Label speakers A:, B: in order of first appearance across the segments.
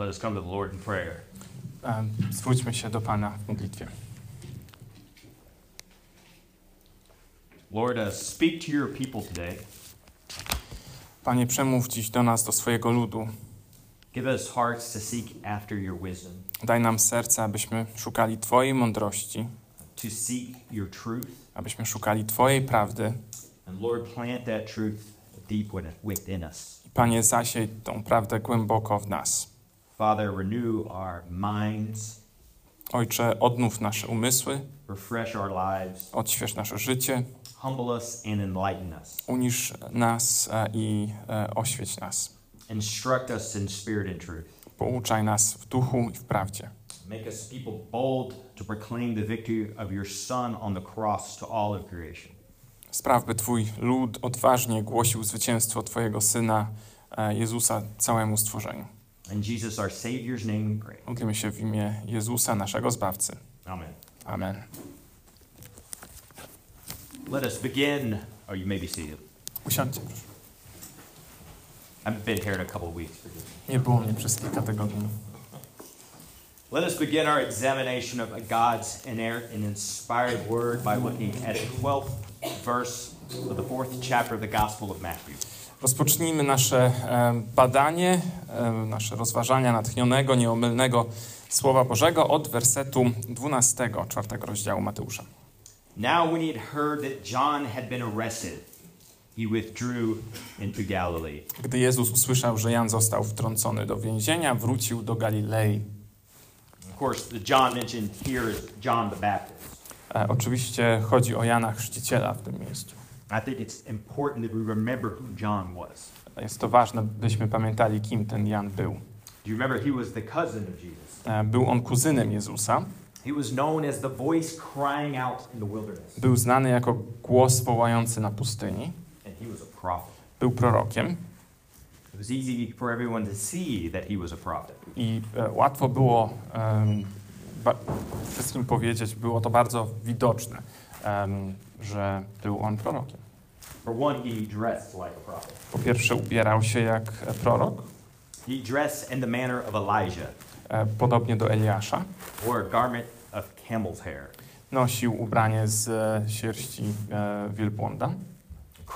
A: Let us come to the Lord in prayer.
B: Zwróćmy się do Pana w modlitwie.
A: Lord, uh, speak to your people today.
B: Panie, przemów dziś do nas, do swojego ludu.
A: Give us hearts to seek after your wisdom,
B: Daj nam serce, abyśmy szukali Twojej mądrości,
A: to seek your truth.
B: abyśmy szukali Twojej prawdy.
A: And Lord, plant that truth deep within us.
B: Panie, zasiej tą prawdę głęboko w nas.
A: Father, renew our minds,
B: Ojcze, odnów nasze umysły,
A: refresh our lives,
B: odśwież nasze życie,
A: humble us and enlighten us.
B: unisz nas e, i e, oświeć nas.
A: Instruct us in spirit and truth.
B: Pouczaj nas w duchu i w prawdzie.
A: Make us people bold to proclaim the victory of your Son on the cross to all of creation.
B: Spraw, by Twój lud odważnie głosił zwycięstwo Twojego Syna e, Jezusa całemu stworzeniu.
A: In Jesus, our Savior's name, we pray.
B: Modlimy się w imię Jezusa, naszego Zbawcy.
A: Amen.
B: Amen.
A: Let us begin. Oh, you may be seated.
B: Usiądźcie, proszę.
A: I've been here in a couple of weeks.
B: Nie było mnie przez kilka tygodni.
A: Let us begin our examination of God's inerrant and inspired word by looking at the 12th verse of the fourth chapter of the Gospel of Matthew.
B: Rozpocznijmy nasze e, badanie, e, nasze rozważania natchnionego, nieomylnego Słowa Bożego od wersetu 12, czwartego rozdziału Mateusza.
A: Now, when he had heard that John had been arrested, he withdrew into Galilee.
B: Gdy Jezus usłyszał, że Jan został wtrącony do więzienia, wrócił do Galilei.
A: Of course, the John mentioned here is John the Baptist.
B: E, oczywiście chodzi o Jana Chrzciciela w tym miejscu.
A: I think it's important that we remember who John was.
B: Jest to ważne, byśmy pamiętali, kim ten Jan był.
A: Do you remember he was the cousin of Jesus?
B: E, Był on kuzynem Jezusa.
A: He was known as the voice crying out in the wilderness,
B: Był znany jako głos wołający na pustyni.
A: and he was a prophet.
B: Był prorokiem
A: It was easy for everyone to see that he was a prophet.
B: i e, łatwo było ba- wszystkim powiedzieć, było to bardzo widoczne, em, że był on prorokiem.
A: For one, he dressed like a prophet.
B: Po pierwsze, ubierał się jak e, prorok,
A: He dressed in the manner of Elijah,
B: e, podobnie do Eliasza.
A: wore a garment of camel's hair.
B: Nosił ubranie z e, sierści e, wielbłąda.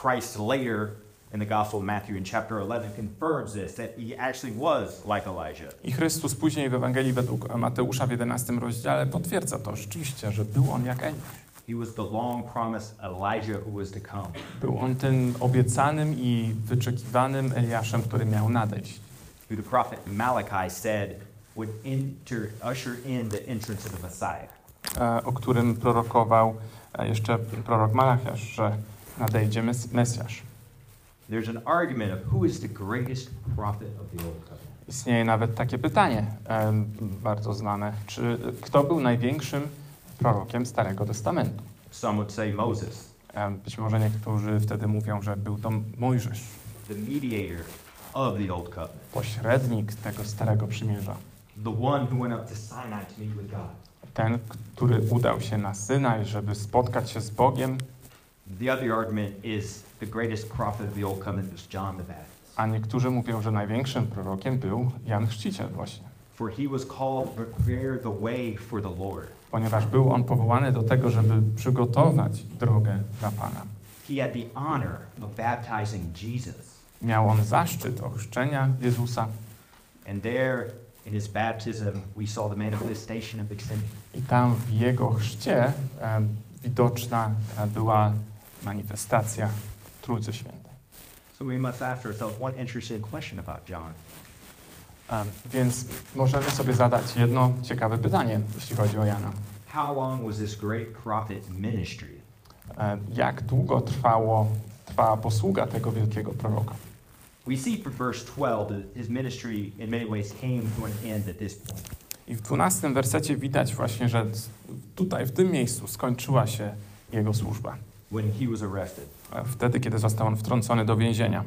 A: Christ later in the Gospel of Matthew in chapter 11 confirms this, that he actually was like Elijah.
B: I Chrystus później w Ewangelii według Mateusza w 11 rozdziale potwierdza to rzeczywiście, że był on jak Eliasz.
A: He was the long promised Elijah who was to come.
B: Był on tym obiecanym i wyczekiwanym Eliaszem, który miał nadejść.
A: Who the prophet Malachi said would enter, usher in the entrance of the Messiah.
B: e, o którym prorokował e, jeszcze prorok Malachiasz, że nadejdzie mes Mesjasz.
A: There's an argument of who is the greatest prophet of the Old Covenant.
B: Istnieje nawet takie pytanie, e, bardzo znane, czy kto był największym prorokiem Starego Testamentu?
A: Some would say Moses,
B: E, być może niektórzy wtedy mówią, że był to Mojżesz,
A: the mediator of the Old Covenant,
B: pośrednik tego Starego Przymierza.
A: the one who went up to Sinai to meet with God.
B: Ten, który udał się na Synaj, żeby spotkać się z Bogiem,
A: The other argument is the greatest prophet of the Old Covenant was John the Baptist.
B: a niektórzy mówią, że największym prorokiem był Jan Chrzciciel właśnie.
A: For he was called to prepare the way for the Lord.
B: Ponieważ był on powołany do tego, żeby przygotować drogę dla Pana.
A: He had the honor of baptizing Jesus.
B: Miał on zaszczyt ochrzczenia Jezusa
A: And there in his baptism, we saw the manifestation of
B: i tam w jego chrzcie e, widoczna e, była manifestacja Trójcy Świętej.
A: So we must ask ourselves one interesting question about John.
B: Więc możemy sobie zadać jedno ciekawe pytanie, jeśli chodzi o Jana.
A: How long was this great prophet ministry?
B: E, jak długo trwało, trwała posługa tego wielkiego proroka?
A: We see from verse 12 that his ministry in many ways came to an end at this point.
B: I w dwunastym wersecie widać właśnie, że tutaj, w tym miejscu skończyła się jego służba.
A: when he was arrested.
B: E, Wtedy, kiedy został on wtrącony do więzienia.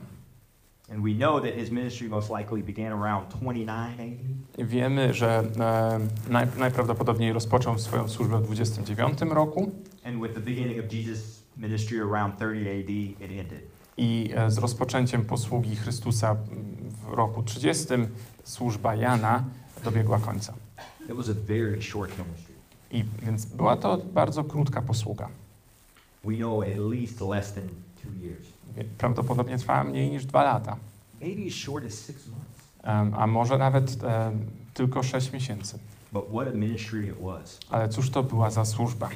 B: Wiemy, że e, naj, najprawdopodobniej rozpoczął swoją służbę w 29 roku
A: And with the beginning of Jesus' ministry around 30 AD, it ended.
B: i e, z rozpoczęciem posługi Chrystusa w roku 30 służba Jana dobiegła końca. I więc była to bardzo krótka posługa.
A: We know at least less than two years,
B: Prawdopodobnie trwała mniej niż dwa lata, a może nawet tylko sześć miesięcy. Ale cóż to była za służba?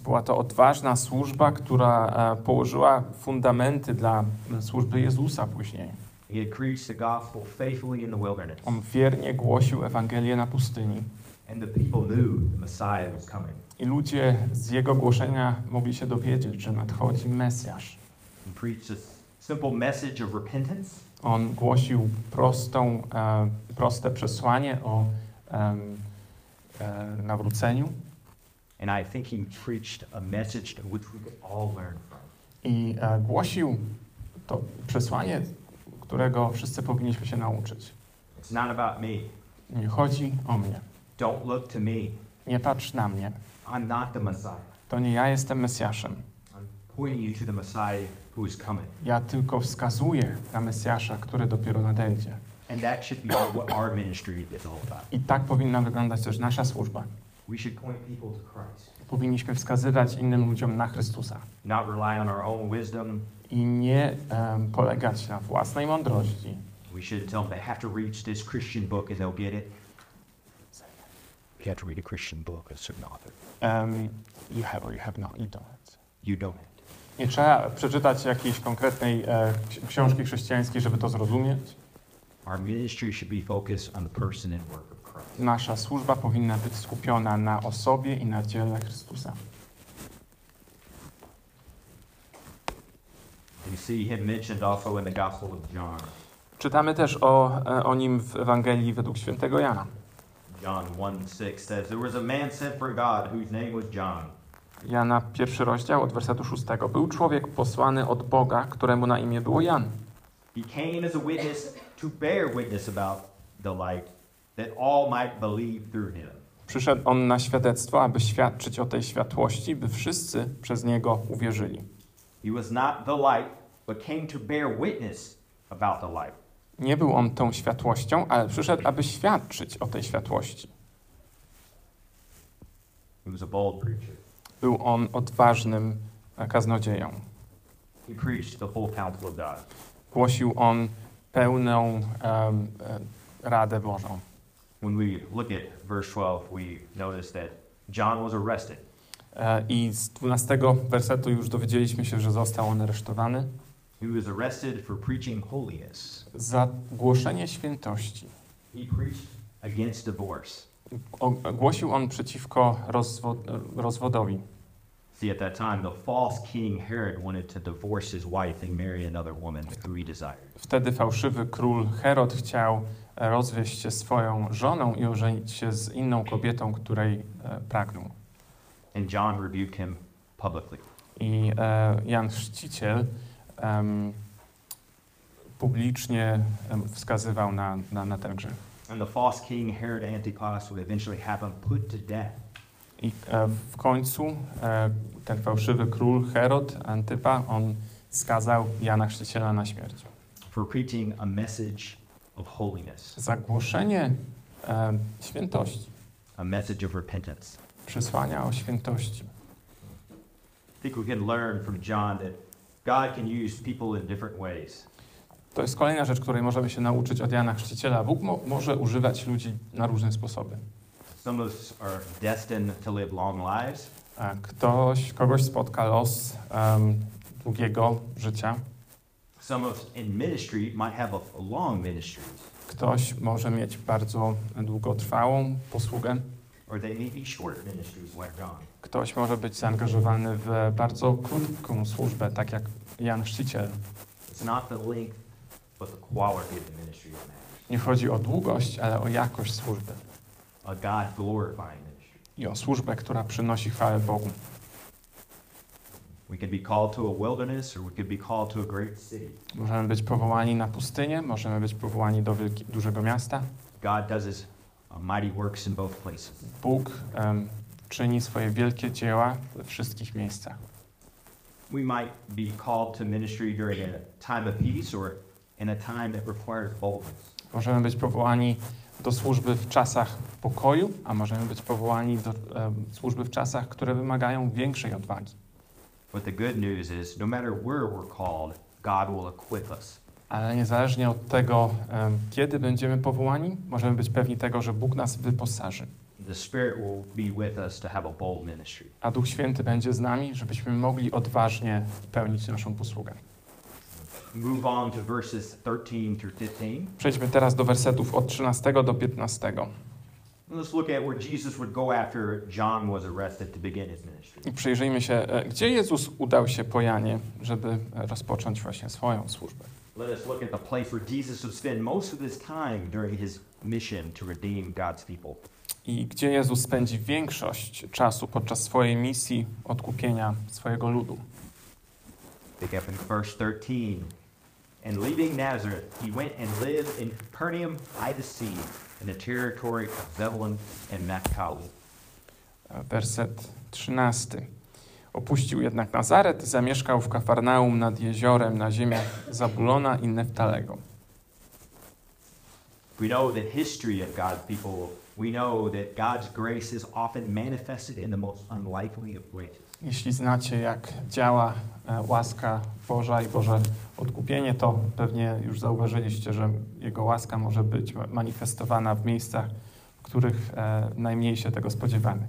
B: Była to odważna służba, która e, położyła fundamenty dla służby Jezusa później.
A: He had preached the gospel faithfully in the wilderness,
B: On wiernie głosił Ewangelię na pustyni
A: and the people knew the Messiah was coming.
B: i ludzie z jego głoszenia mogli się dowiedzieć, że nadchodzi Mesjasz.
A: He preached a simple message of repentance
B: On głosił prostą, e, proste przesłanie o em, e, nawróceniu
A: And I think he preached a message to which we could all learn from.
B: i e, głosił to przesłanie, którego wszyscy powinniśmy się nauczyć.
A: It's not about me.
B: Nie chodzi o mnie.
A: Don't look to me.
B: Nie patrz na mnie.
A: I'm not the Messiah.
B: To nie ja jestem Mesjaszem.
A: I'm pointing you to the Messiah who is coming.
B: Ja tylko wskazuję na Mesjasza, który dopiero nadejdzie.
A: And that should be what our ministry is all about.
B: I tak powinna wyglądać też nasza służba.
A: We should point people to Christ,
B: Powinniśmy wskazywać innym ludziom na Chrystusa
A: not rely on our own wisdom.
B: i nie em, polegać na własnej mądrości.
A: We should tell them they have to read this Christian book and they'll get it. You have to read a Christian book, a certain author.
B: Em, you have or you have not, you don't.
A: You don't.
B: Nie trzeba przeczytać jakiejś konkretnej e, ksi- książki chrześcijańskiej, żeby to zrozumieć.
A: Our ministry should be focused on the person and work of Christ.
B: Nasza służba powinna być skupiona na osobie i na dziele Chrystusa.
A: You see him mentioned also in the Gospel of John.
B: Czytamy też o, e, o nim w Ewangelii według świętego Jana.
A: John 1 6 says, There was a man sent for God whose name was John.
B: Jana, pierwszy rozdział od wersetu szóstego. Był człowiek posłany od Boga, któremu na imię było Jan.
A: He came as a witness to bear witness about the light, that all might believe through him.
B: Przyszedł on na świadectwo, aby świadczyć o tej światłości, by wszyscy przez niego uwierzyli.
A: He was not the light, but came to bear witness about the light.
B: Nie był on tą światłością, ale przyszedł, aby świadczyć o tej światłości. Był on odważnym e, kaznodzieją. Głosił on pełną e, radę Bożą.
A: When we look at verse 12, we notice that John was arrested.
B: E, I z 12 wersetu już dowiedzieliśmy się, że został on aresztowany
A: He was arrested for preaching holiness.
B: za głoszenie świętości.
A: He preached against divorce.
B: Głosił on przeciwko rozwo, rozwodowi.
A: See, at that time, the false king Herod wanted to divorce his wife and marry another woman who he desired.
B: Wtedy fałszywy król Herod chciał e, rozwieść się swoją żoną i ożenić się z inną kobietą, której e, pragnął.
A: And John rebuked him publicly.
B: I e, Jan Chrzciciel em, publicznie wskazywał na, na, na ten grzech.
A: And the false king Herod Antipas would eventually have him put to death.
B: I e, w końcu e, ten fałszywy król Herod Antypa, on skazał Jana Chrzciciela na śmierć.
A: for preaching a message of holiness,
B: Za głoszenie e, świętości,
A: a message of repentance.
B: przesłania o świętości.
A: I think we can learn from John that God can use people in different ways.
B: To jest kolejna rzecz, której możemy się nauczyć od Jana Chrzciciela. Bóg mo może używać ludzi na różne sposoby.
A: Some of us are destined to live long lives.
B: Ktoś, kogoś spotka los em, długiego życia.
A: Some of in ministry might have a long ministry,
B: Ktoś może mieć bardzo długotrwałą posługę. Ktoś może być zaangażowany w bardzo krótką służbę, tak jak Jan Chrzciciel.
A: It's not the length, but the quality of the ministry that matters.
B: Nie chodzi o długość, ale o jakość służby. I o służbę, która przynosi chwałę Bogu. Możemy być powołani na pustynię, możemy być powołani do wielki, dużego miasta.
A: God does His mighty works in both places.
B: Bóg em, czyni swoje wielkie dzieła we wszystkich miejscach.
A: we might be called to ministry during a time of peace or in a time that requires boldness.
B: Możemy być powołani do służby w czasach pokoju, a możemy być powołani do e, służby w czasach, które wymagają większej odwagi.
A: But the good news is, no matter where we're called, God will equip us.
B: Ale niezależnie od tego, kiedy będziemy powołani, możemy być pewni tego, że Bóg nas wyposaży.
A: A
B: Duch Święty będzie z nami, żebyśmy mogli odważnie pełnić naszą posługę.
A: Move on to verses 13 through 15.
B: Przejdźmy teraz do wersetów od 13 do 15.
A: Let's look at where Jesus would go after John was arrested to begin his ministry.
B: I przyjrzyjmy się, e, gdzie Jezus udał się po Janie, żeby e, rozpocząć właśnie swoją służbę.
A: Let us look at the place where Jesus would spend most of his time during his mission to redeem God's people.
B: I gdzie Jezus spędzi większość czasu podczas swojej misji odkupienia swojego ludu.
A: Pick up in verse 13. And leaving Nazareth, he went and lived in Capernaum by the sea, in the territory of Zebulun and Naphtali.
B: Werset 13. Opuścił jednak Nazaret, zamieszkał w Kafarnaum nad jeziorem na ziemiach Zabulona i Neftalego.
A: We know the history of God's people. We know that God's grace is often manifested in the most unlikely of places.
B: Jeśli znacie, jak działa e, łaska Boża i Boże odkupienie, to pewnie już zauważyliście, że Jego łaska może być ma- manifestowana w miejscach, w których e, najmniej się tego spodziewamy.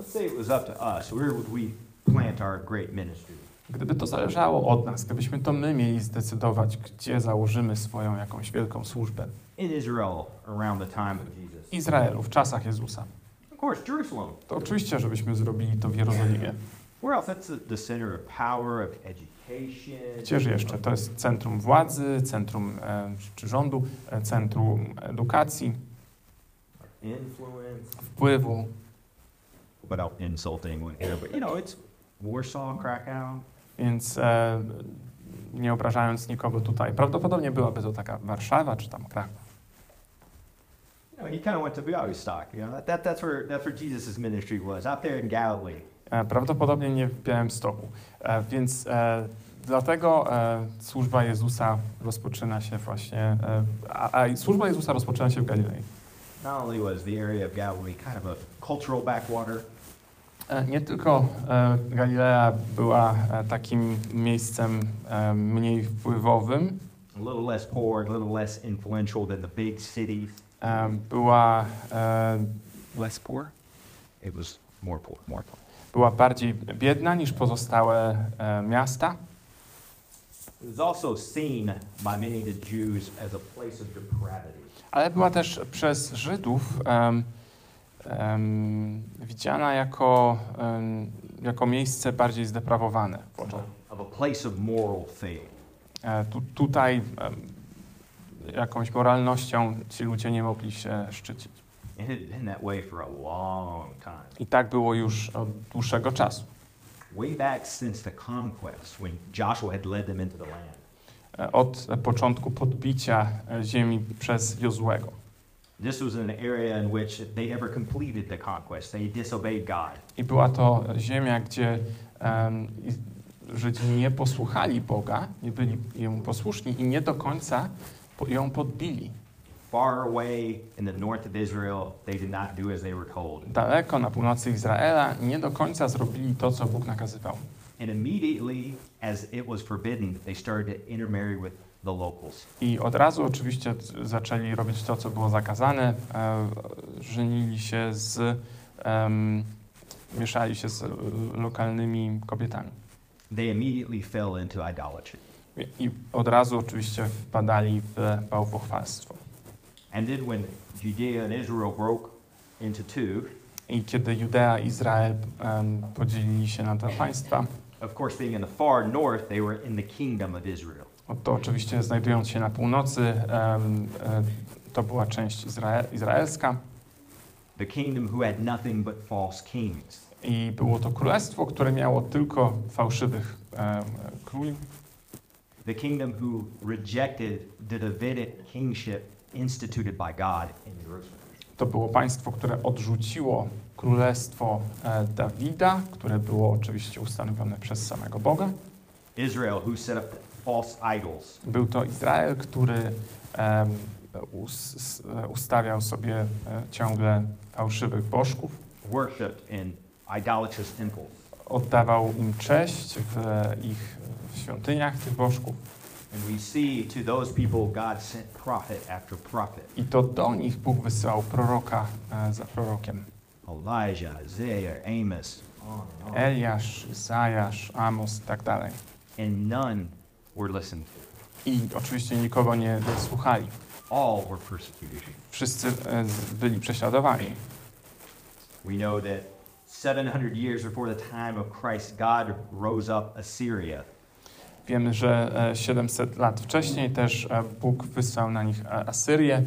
A: Let's say it was up to us. Where would we plant our great ministry?
B: Gdyby to zależało od nas, gdybyśmy to my mieli zdecydować, gdzie założymy swoją jakąś wielką służbę.
A: In Israel around the time of Jesus.
B: Izraelu, w czasach Jezusa.
A: Of course, Jerusalem.
B: To oczywiście, żebyśmy zrobili to w Jerozolimie.
A: Where else? That's the, the center of power, of education.
B: Gdzież jeszcze? To jest centrum władzy, centrum e, czy rządu, e, centrum edukacji,
A: Influence.
B: wpływu.
A: Without insulting one here, but you know, it's Warsaw, Krakow.
B: Więc e, nie obrażając nikogo tutaj, prawdopodobnie byłaby to taka Warszawa czy tam Kraków.
A: You know, he kind of went to Białystok. You know, that, that, that's where that's where Jesus' ministry was, out there in Galilee.
B: E, prawdopodobnie nie w Białymstoku. E, więc e, dlatego e, służba Jezusa rozpoczyna się właśnie, a, a służba Jezusa rozpoczyna się w Galilei.
A: Not only was the area of Galilee kind of a cultural backwater,
B: Nie tylko e, Galilea była e, takim miejscem e, mniej wpływowym,
A: a little less poor, a little less influential than the big cities.
B: e, była, e,
A: Less poor? It was more poor, more poor.
B: była bardziej biedna niż pozostałe e, miasta,
A: It was also seen by many of the Jews as a place of depravity.
B: ale była też przez Żydów em, em, widziana jako, em, jako miejsce bardziej zdeprawowane.
A: Of a place of moral.
B: E, tu, tutaj jakąś moralnością ci ludzie nie mogli się szczycić.
A: Been that way for a long time.
B: I tak było już od dłuższego czasu.
A: Way back since the conquest, when Joshua had led them into the land.
B: E, Od początku podbicia e, ziemi przez Jozłego.
A: This was an area in which they never completed the conquest. They disobeyed God.
B: I była to ziemia, gdzie i- Żydzi nie posłuchali Boga, nie byli Jemu posłuszni i nie do końca ją podbili.
A: Far away in the north of Israel, they did not do as they were told.
B: Daleko na północy Izraela nie do końca zrobili to, co Bóg nakazywał.
A: And immediately, as it was forbidden, they started to intermarry with the locals.
B: I od razu oczywiście zaczęli robić to, co było zakazane. E, żenili się z, em, mieszali się z e, lokalnymi kobietami.
A: They immediately fell into idolatry.
B: I- I od razu oczywiście wpadali w bałwochwalstwo.
A: And then when Judea and Israel broke into two,
B: I kiedy Judea i Izrael em, podzielili się na dwa państwa,
A: of course, being in the far north, they were in the kingdom of Israel.
B: No to oczywiście znajdując się na północy, e, to była część Izrael, izraelska
A: The kingdom who had nothing but false kings.
B: i było to królestwo, które miało tylko fałszywych em, króli.
A: The kingdom who rejected the Davidic kingship instituted by God in Jerusalem.
B: To było państwo, które odrzuciło królestwo e, Dawida, które było oczywiście ustanowione przez samego Boga.
A: Israel, who set up false idols.
B: Był to Izrael, który em, us, ustawiał sobie e, ciągle fałszywych bożków,
A: worshipped in idolatrous temples.
B: oddawał im cześć w e, ich świątyniach tych bożków.
A: And we see to those people God sent prophet after prophet.
B: I to do nich Bóg wysyłał proroka e, za prorokiem.
A: Elijah, Isaiah, Amos.
B: Eliasz, Izajasz, Amos i tak dalej.
A: And none were listened to.
B: I oczywiście nikogo nie nie słuchali.
A: All were persecuted.
B: Wszyscy e, z- byli prześladowani.
A: We know that 700 years before the time of Christ, God rose up Assyria.
B: Wiemy, że e, 700 lat wcześniej też e, Bóg wysłał na nich e, Asyrię,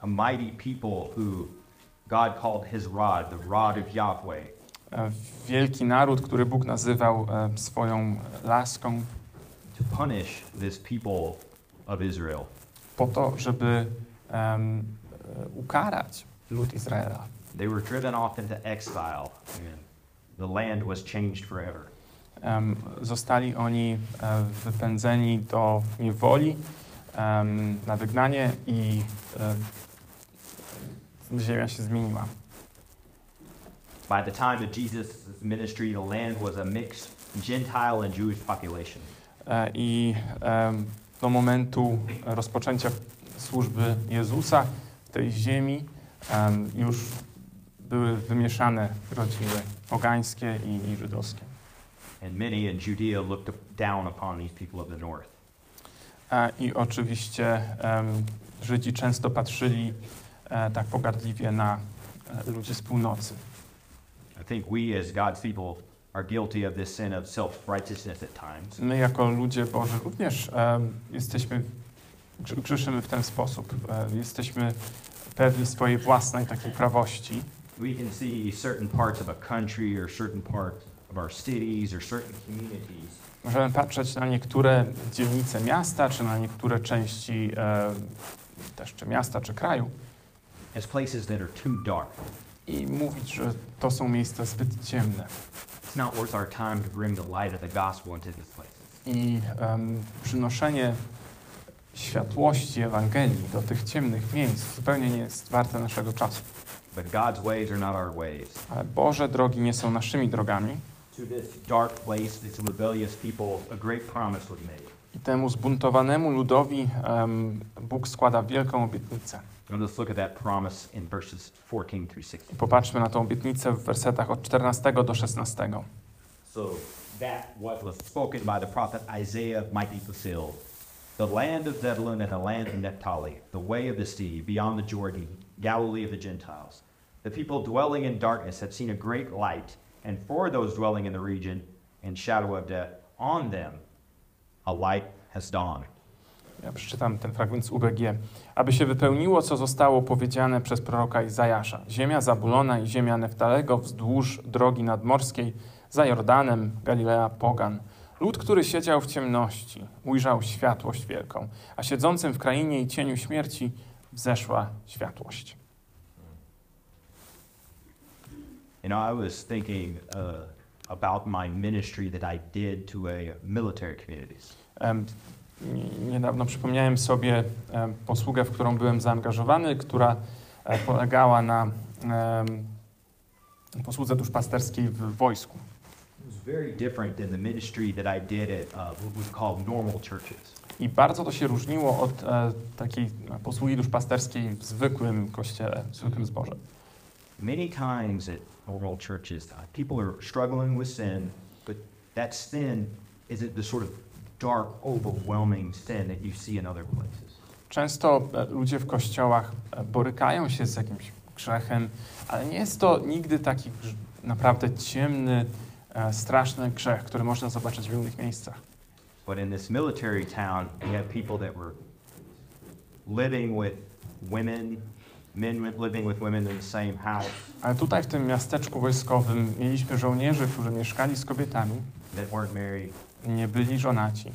A: a mighty people who God called his rod, the rod of Yahweh.
B: e, wielki naród, który Bóg nazywał e, swoją laską,
A: to punish this people of Israel.
B: po to, żeby e, ukarać lud Izraela.
A: They were driven off into exile, and the land was changed forever.
B: Em, zostali oni e, wypędzeni do niewoli em, na wygnanie i e, ziemia się zmieniła.
A: By the time of Jesus' ministry, the land was a mixed Gentile and Jewish population.
B: E, I do momentu rozpoczęcia służby Jezusa w tej ziemi em, już były wymieszane rodziny pogańskie i, i żydowskie.
A: And many in Judea looked down upon these people of the north.
B: E, I oczywiście em, Żydzi często patrzyli e, tak pogardliwie na e, ludzi z północy.
A: I think we, as God's people,
B: My jako ludzie Boży również em, jesteśmy, grzeszymy w ten sposób. E, jesteśmy pewni swojej własnej takiej prawości.
A: We can see certain parts of a country or certain parts of our cities or certain communities
B: Możemy patrzeć na niektóre dzielnice miasta, czy na niektóre części e, też czy miasta, czy kraju
A: as places that are too dark.
B: i mówić, że to są miejsca zbyt ciemne.
A: It's not worth our time to bring the light of the gospel into these places.
B: I em, przynoszenie światłości Ewangelii do tych ciemnych miejsc zupełnie nie jest warte naszego czasu.
A: But God's ways are not our ways.
B: Ale Boże drogi nie są naszymi drogami
A: To this dark place, these rebellious people, a great promise was made.
B: I temu zbuntowanemu ludowi em, Bóg składa wielką obietnicę.
A: And let's look at that promise in verses 14 through 16.
B: I popatrzmy na tą obietnicę w wersetach od 14 do 16.
A: So that what was spoken by the prophet Isaiah might be fulfilled. The land of Zebulun and the land of Naphtali, the way of the sea, beyond the Jordan, Galilee of the Gentiles. The people dwelling in darkness have seen a great light, and for those dwelling in the region and shadow of death, on them a light has dawned.
B: Ja przeczytam ten fragment z UBG. Aby się wypełniło, co zostało powiedziane przez proroka Izajasza. Ziemia Zabulona i ziemia Neftalego wzdłuż drogi nadmorskiej, za Jordanem, Galilea Pogan. Lud, który siedział w ciemności, ujrzał światłość wielką, a siedzącym w krainie i cieniu śmierci wzeszła światłość.
A: You know, I was thinking uh, about my ministry that I did to a military communities.
B: Niedawno przypomniałem sobie posługę, w którą byłem zaangażowany, która e, polegała na posłudze duszpasterskiej w wojsku.
A: I
B: bardzo to się różniło od e, takiej posługi duszpasterskiej w zwykłym kościele, w zwykłym zborze.
A: Many times at normal churches, uh, people are struggling with sin, but that sin isn't the sort of dark, overwhelming sin that you see in other places.
B: Często ludzie w kościołach borykają się z jakimś grzechem, ale nie jest to nigdy taki naprawdę ciemny, straszny grzech, który można zobaczyć w innych miejscach.
A: But in this military town, we had people that were living with women, men living with women in the same house,
B: Ale tutaj w tym miasteczku wojskowym mieliśmy żołnierzy, którzy mieszkali z kobietami,
A: that weren't married.
B: nie byli żonaci.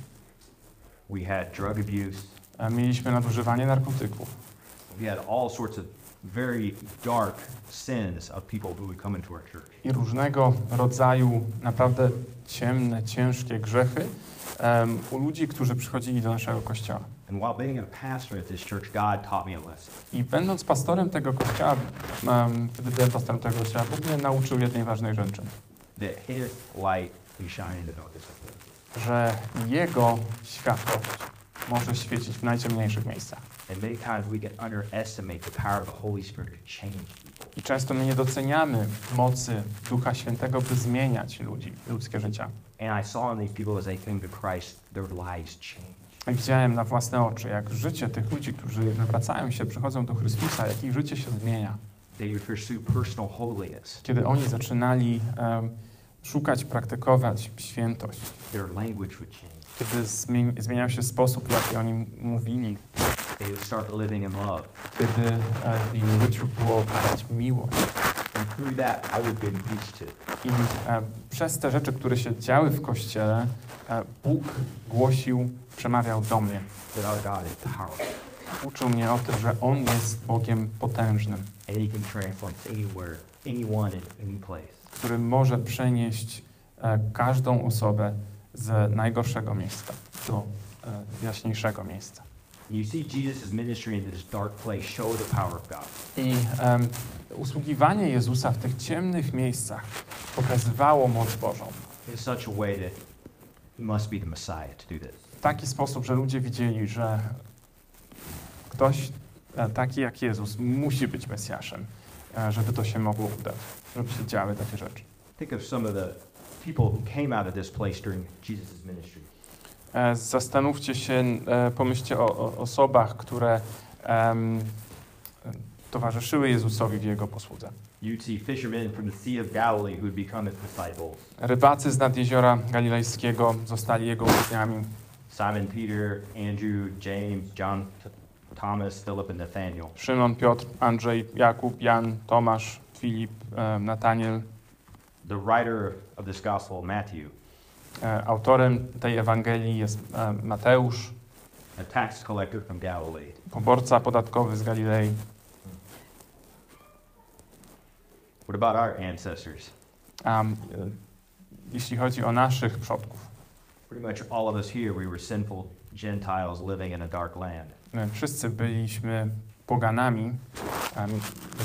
A: We had drug abuse.
B: E, Mieliśmy nadużywanie narkotyków.
A: We had all sorts of very dark sins of people who would come into our church.
B: i różnego rodzaju naprawdę ciemne, ciężkie grzechy em, u ludzi, którzy przychodzili do naszego kościoła.
A: And while being a pastor at this church, God taught me a lesson.
B: I będąc pastorem tego kościoła, em, kiedy byłem pastorem tego kościoła, Bóg mnie nauczył jednej ważnej rzeczy, że Jego światłość może świecić w najciemniejszych miejscach. I często my nie doceniamy mocy Ducha Świętego, by zmieniać ludzi, ludzkie życia.
A: And I saw in these people as they came to Christ, their lives changed.
B: Widziałem na własne oczy, jak życie tych ludzi, którzy nawracają się, przychodzą do Chrystusa, jak ich życie się zmienia. Kiedy oni zaczynali em, szukać, praktykować świętość, kiedy zmieni- zmieniał się sposób, w jaki oni mówili, kiedy w im życiu było widać miłość.
A: I
B: e, przez te rzeczy, które się działy w Kościele, Bóg głosił, przemawiał do mnie.
A: Powerful.
B: Uczył mnie o tym, że On jest Bogiem potężnym,
A: And He can transform anywhere, anyone, in any place.
B: który może przenieść e, każdą osobę z najgorszego miejsca do e, jaśniejszego miejsca.
A: You see Jesus' ministry in this dark place show the power of God.
B: I usługiwanie Jezusa w tych ciemnych miejscach pokazywało moc Bożą.
A: in such a way that must be the Messiah to do this.
B: W taki sposób, że ludzie widzieli, że ktoś e, taki jak Jezus musi być Mesjaszem, e, żeby to się mogło udać, żeby się działy takie rzeczy.
A: Think of some of the people who came out of this place during Jesus' ministry.
B: E, Zastanówcie się, pomyślcie o, o osobach, które towarzyszyły Jezusowi w Jego posłudze. Rybacy z nad jeziora galilejskiego zostali Jego uczniami.
A: Simon Peter, Andrew, James, John, Thomas, Philip, and Nathaniel.
B: Szymon, Piotr, Andrzej, Jakub, Jan, Tomasz, Filip, e, Nataniel.
A: The writer of this gospel, Matthew,
B: E, Autorem tej Ewangelii jest e, Mateusz,
A: a tax collector from Galilee.
B: poborca podatkowy z Galilei.
A: What about our ancestors?
B: E, jeśli chodzi o naszych przodków,
A: Pretty much all of us here, we were sinful Gentiles living in a dark land.
B: my wszyscy byliśmy poganami em,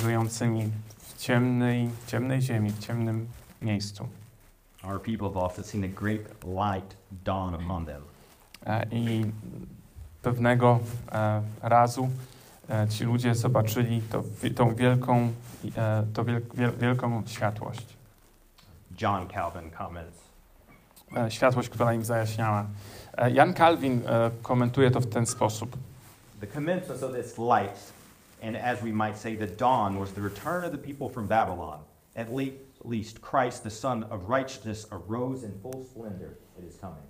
B: żyjącymi w ciemnej, ciemnej ziemi, w ciemnym miejscu.
A: Our people have often seen a great light dawn upon them.
B: E, I pewnego e, razu e, ci ludzie zobaczyli to, tą wielką, e, to wiel, wiel, wielką światłość.
A: John Calvin comments
B: E, światłość, która im zajaśniała. E, Jan Calvin e, komentuje to w ten sposób.
A: The commencement of this light, and as we might say, the dawn, was the return of the people from Babylon. At le- least Christ, the Son of Righteousness, arose in full splendor at his coming.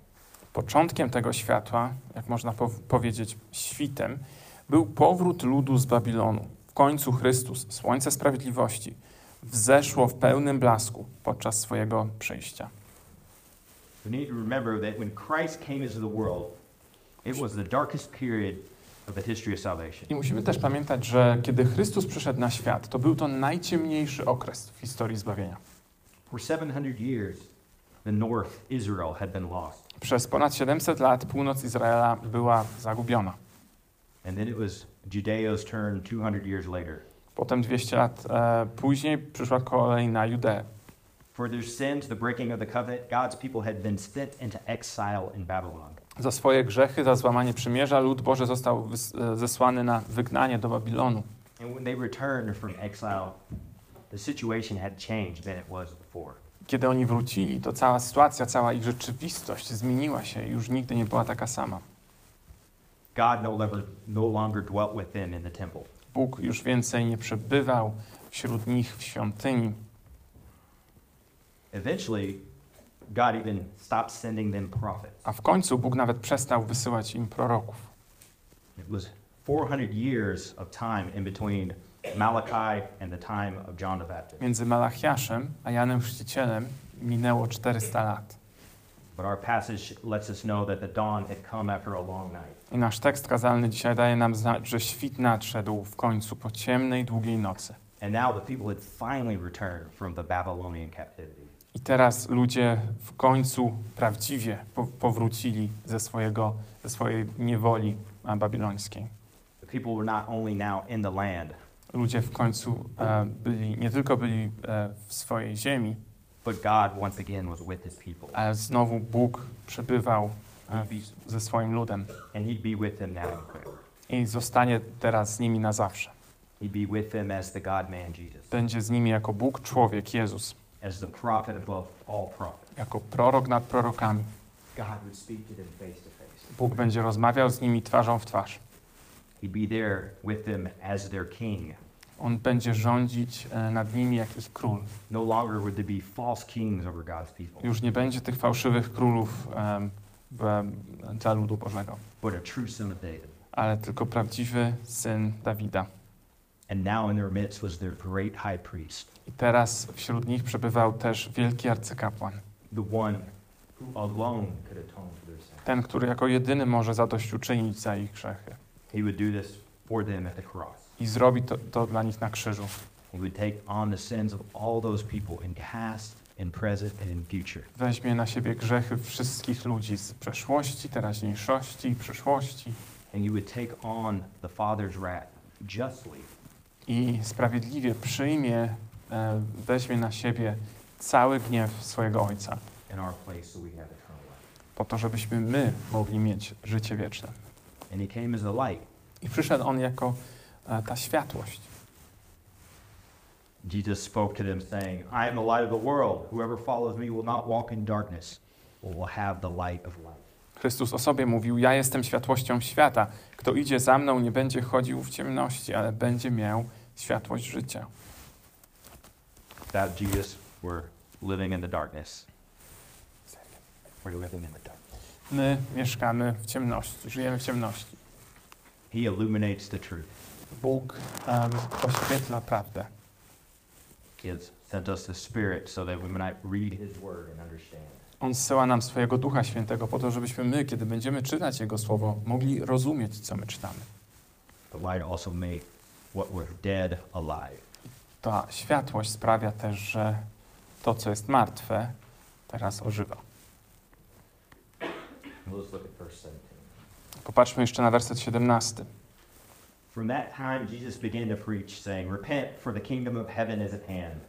B: Początkiem tego światła, jak można po powiedzieć, świtem, był powrót ludu z Babilonu. W końcu Chrystus, słońce sprawiedliwości, wzeszło w pełnym blasku podczas swojego przyjścia.
A: We need to remember that when Christ came into the world, it was the darkest period of the history of salvation.
B: I musimy też pamiętać, że kiedy Chrystus przyszedł na świat, to był to najciemniejszy okres w historii zbawienia.
A: For 700 years, the north Israel had been lost.
B: Przez ponad 700 lat północ Izraela była zagubiona.
A: And then it was Judeo's turn 200 years later.
B: Potem 200 lat e, później przyszła kolej na Judeę.
A: For their sins, the breaking of the covenant, God's people had been sent into exile in Babylon.
B: Za swoje grzechy, za złamanie przymierza, lud Boży został e, zesłany na wygnanie do Babilonu.
A: And when they returned from exile, the situation had changed than it was before.
B: Kiedy oni wrócili, to cała sytuacja, cała ich rzeczywistość zmieniła się już nigdy nie była taka sama.
A: God no longer, no longer dwelt with them in the temple.
B: Bóg już więcej nie przebywał wśród nich w świątyni.
A: Eventually, God even stopped sending them prophets.
B: A w końcu Bóg nawet przestał wysyłać im proroków.
A: It was 400 years of time in between Malachi and the time of John the Baptist.
B: Między Malachiaszem a Janem Chrzcicielem minęło 400 lat.
A: But our passage lets us know that the dawn had come after a long night.
B: I nasz tekst kazalny dzisiaj daje nam znać, że świt nadszedł w końcu po ciemnej, długiej nocy.
A: And now the people had finally returned from the Babylonian captivity.
B: I teraz ludzie w końcu prawdziwie po- powrócili ze, swojego, ze swojej niewoli babilońskiej.
A: The people were not only now in the land,
B: Ludzie w końcu e, byli, nie tylko byli e, w swojej ziemi,
A: but God once again was with his people.
B: ale znowu Bóg przebywał ze swoim ludem
A: And he'd be with them now and forever.
B: i zostanie teraz z nimi na zawsze.
A: He'd be with them as the God man Jesus,
B: Będzie z nimi jako Bóg, człowiek, Jezus,
A: as the prophet above all prophets.
B: jako prorok nad prorokami.
A: God would speak to them face to face.
B: Bóg będzie rozmawiał z nimi twarzą w twarz.
A: He'd be there with them as their king.
B: On będzie rządzić e, nad nimi jak ich król.
A: No longer would there be false kings over God's people,
B: Już nie będzie tych fałszywych królów w, dla ludu Bożego,
A: but a true son of David.
B: ale tylko prawdziwy syn Dawida.
A: And now in their midst was their great high priest,
B: I teraz wśród nich przebywał też wielki arcykapłan.
A: the one who alone could atone for their sin.
B: Ten, który jako jedyny może zadośćuczynić za ich grzechy.
A: He would do this for them at the cross.
B: I zrobi to, to dla nich na krzyżu.
A: He would take on the sins of all those people in past, in present, and in future.
B: Weźmie na siebie grzechy wszystkich ludzi z przeszłości, teraźniejszości i przyszłości.
A: And he would take on the Father's wrath justly
B: I sprawiedliwie przyjmie, e, weźmie na siebie cały gniew swojego Ojca.
A: in our place so we have eternal life.
B: po to, żebyśmy my mogli mieć życie wieczne.
A: And he came as a light.
B: I przyszedł On jako e, ta światłość.
A: Jesus spoke to them, saying, I am the light of the world. Whoever follows me will not walk in darkness, but will have the light of life.
B: Chrystus o sobie mówił: Ja jestem światłością świata. Kto idzie za mną, nie będzie chodził w ciemności, ale będzie miał światłość życia.
A: Without Jesus, we're living in the darkness. We're living in the darkness.
B: My mieszkamy w ciemności, żyjemy w ciemności.
A: He illuminates the truth.
B: Bóg um, oświetla prawdę.
A: He has sent us the Spirit so that we might read His Word and understand.
B: On zsyła nam swojego Ducha Świętego po to, żebyśmy my, kiedy będziemy czytać Jego Słowo, mogli rozumieć, co my czytamy.
A: The light also made what were dead alive.
B: Ta światłość sprawia też, że to, co jest martwe, teraz ożywa.
A: Let's look at verse 17.
B: Popatrzmy jeszcze na werset 17.
A: From that time, Jesus began to preach, saying, Repent, for the kingdom of heaven is at hand.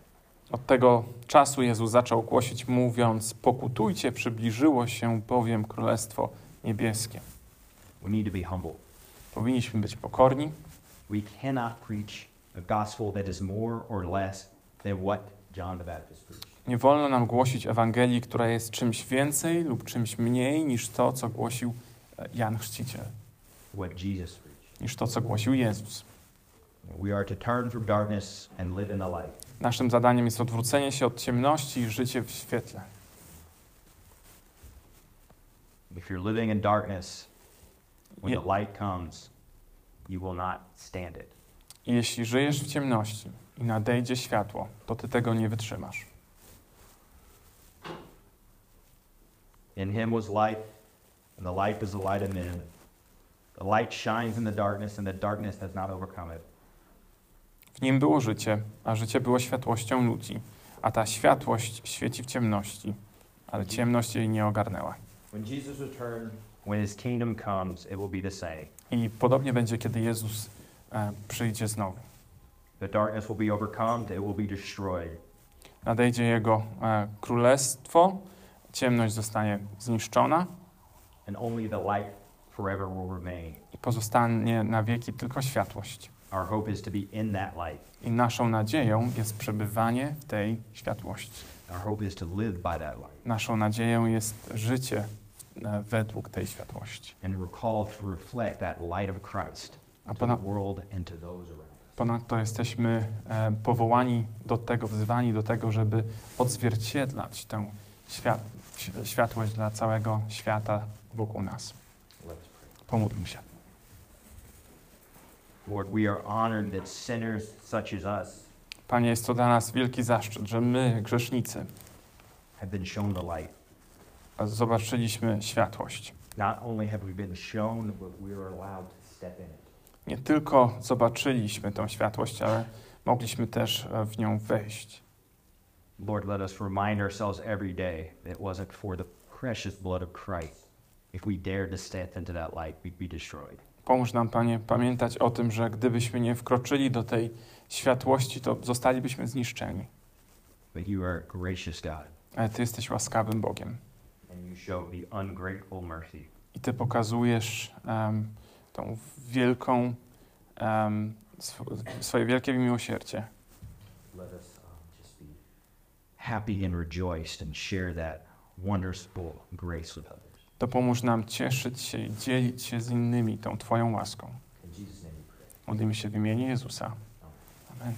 B: Od tego czasu Jezus zaczął głosić, mówiąc: Pokutujcie, przybliżyło się bowiem Królestwo Niebieskie.
A: We need to be humble.
B: Powinniśmy być pokorni.
A: We cannot preach a gospel that is more or less than what John the Baptist preached.
B: Nie wolno nam głosić Ewangelii, która jest czymś więcej lub czymś mniej niż to, co głosił e, Jan Chrzciciel,
A: What Jesus preached.
B: Niż to, co głosił Jezus. Naszym zadaniem jest odwrócenie się od ciemności i życie w świetle.
A: If you're living in darkness, when
B: Je-
A: the light comes, you will not stand it.
B: I jeśli żyjesz w ciemności i nadejdzie światło, to ty tego nie wytrzymasz.
A: In him was light, and the light is the light of men. The light shines in the darkness, and the darkness has not overcome it.
B: W nim było życie, a życie było światłością ludzi, a ta światłość świeci w ciemności, ale ciemność jej nie ogarnęła.
A: When Jesus returns, when his kingdom comes, it will be the same.
B: I podobnie będzie, kiedy Jezus e, przyjdzie znowu.
A: The darkness will be overcome, it will be destroyed.
B: Nadejdzie Jego e, królestwo, ciemność zostanie zniszczona
A: and only the light forever will remain.
B: i pozostanie na wieki tylko światłość.
A: Our hope is to be in that light.
B: I naszą nadzieją jest przebywanie w tej światłości.
A: Our hope is to live by that light
B: Naszą nadzieją jest życie e, według tej światłości.
A: and we're called to reflect that light of Christ
B: A
A: to the world and to those around
B: ponadto jesteśmy e, powołani do tego, wzywani do tego, żeby odzwierciedlać tę świat, światłość dla całego świata wokół nas. Pomódlmy się.
A: Lord, we are honored that sinners such as us
B: Panie, jest to dla nas wielki zaszczyt, że my, grzesznicy,
A: have been shown the light.
B: zobaczyliśmy światłość.
A: Not only have we been shown, but we are allowed to step in it.
B: Nie tylko zobaczyliśmy tą światłość, ale mogliśmy też e, w nią wejść.
A: Lord, let us remind ourselves every day that it wasn't for the precious blood of Christ. If we dared to step into that light, we'd be destroyed.
B: Pomóż nam, Panie, pamiętać o tym, że gdybyśmy nie wkroczyli do tej światłości, to zostalibyśmy zniszczeni.
A: But you are gracious God,
B: Ale Ty jesteś łaskawym Bogiem.
A: and you show the ungrateful mercy.
B: I Ty pokazujesz em, tą wielką, em, sw- swoje wielkie miłosierdzie.
A: Let us um, just be happy and rejoiced and share that wonderful grace with others.
B: To pomóż nam cieszyć się i dzielić się z innymi tą Twoją łaską. Modlimy się w imieniu Jezusa. Amen.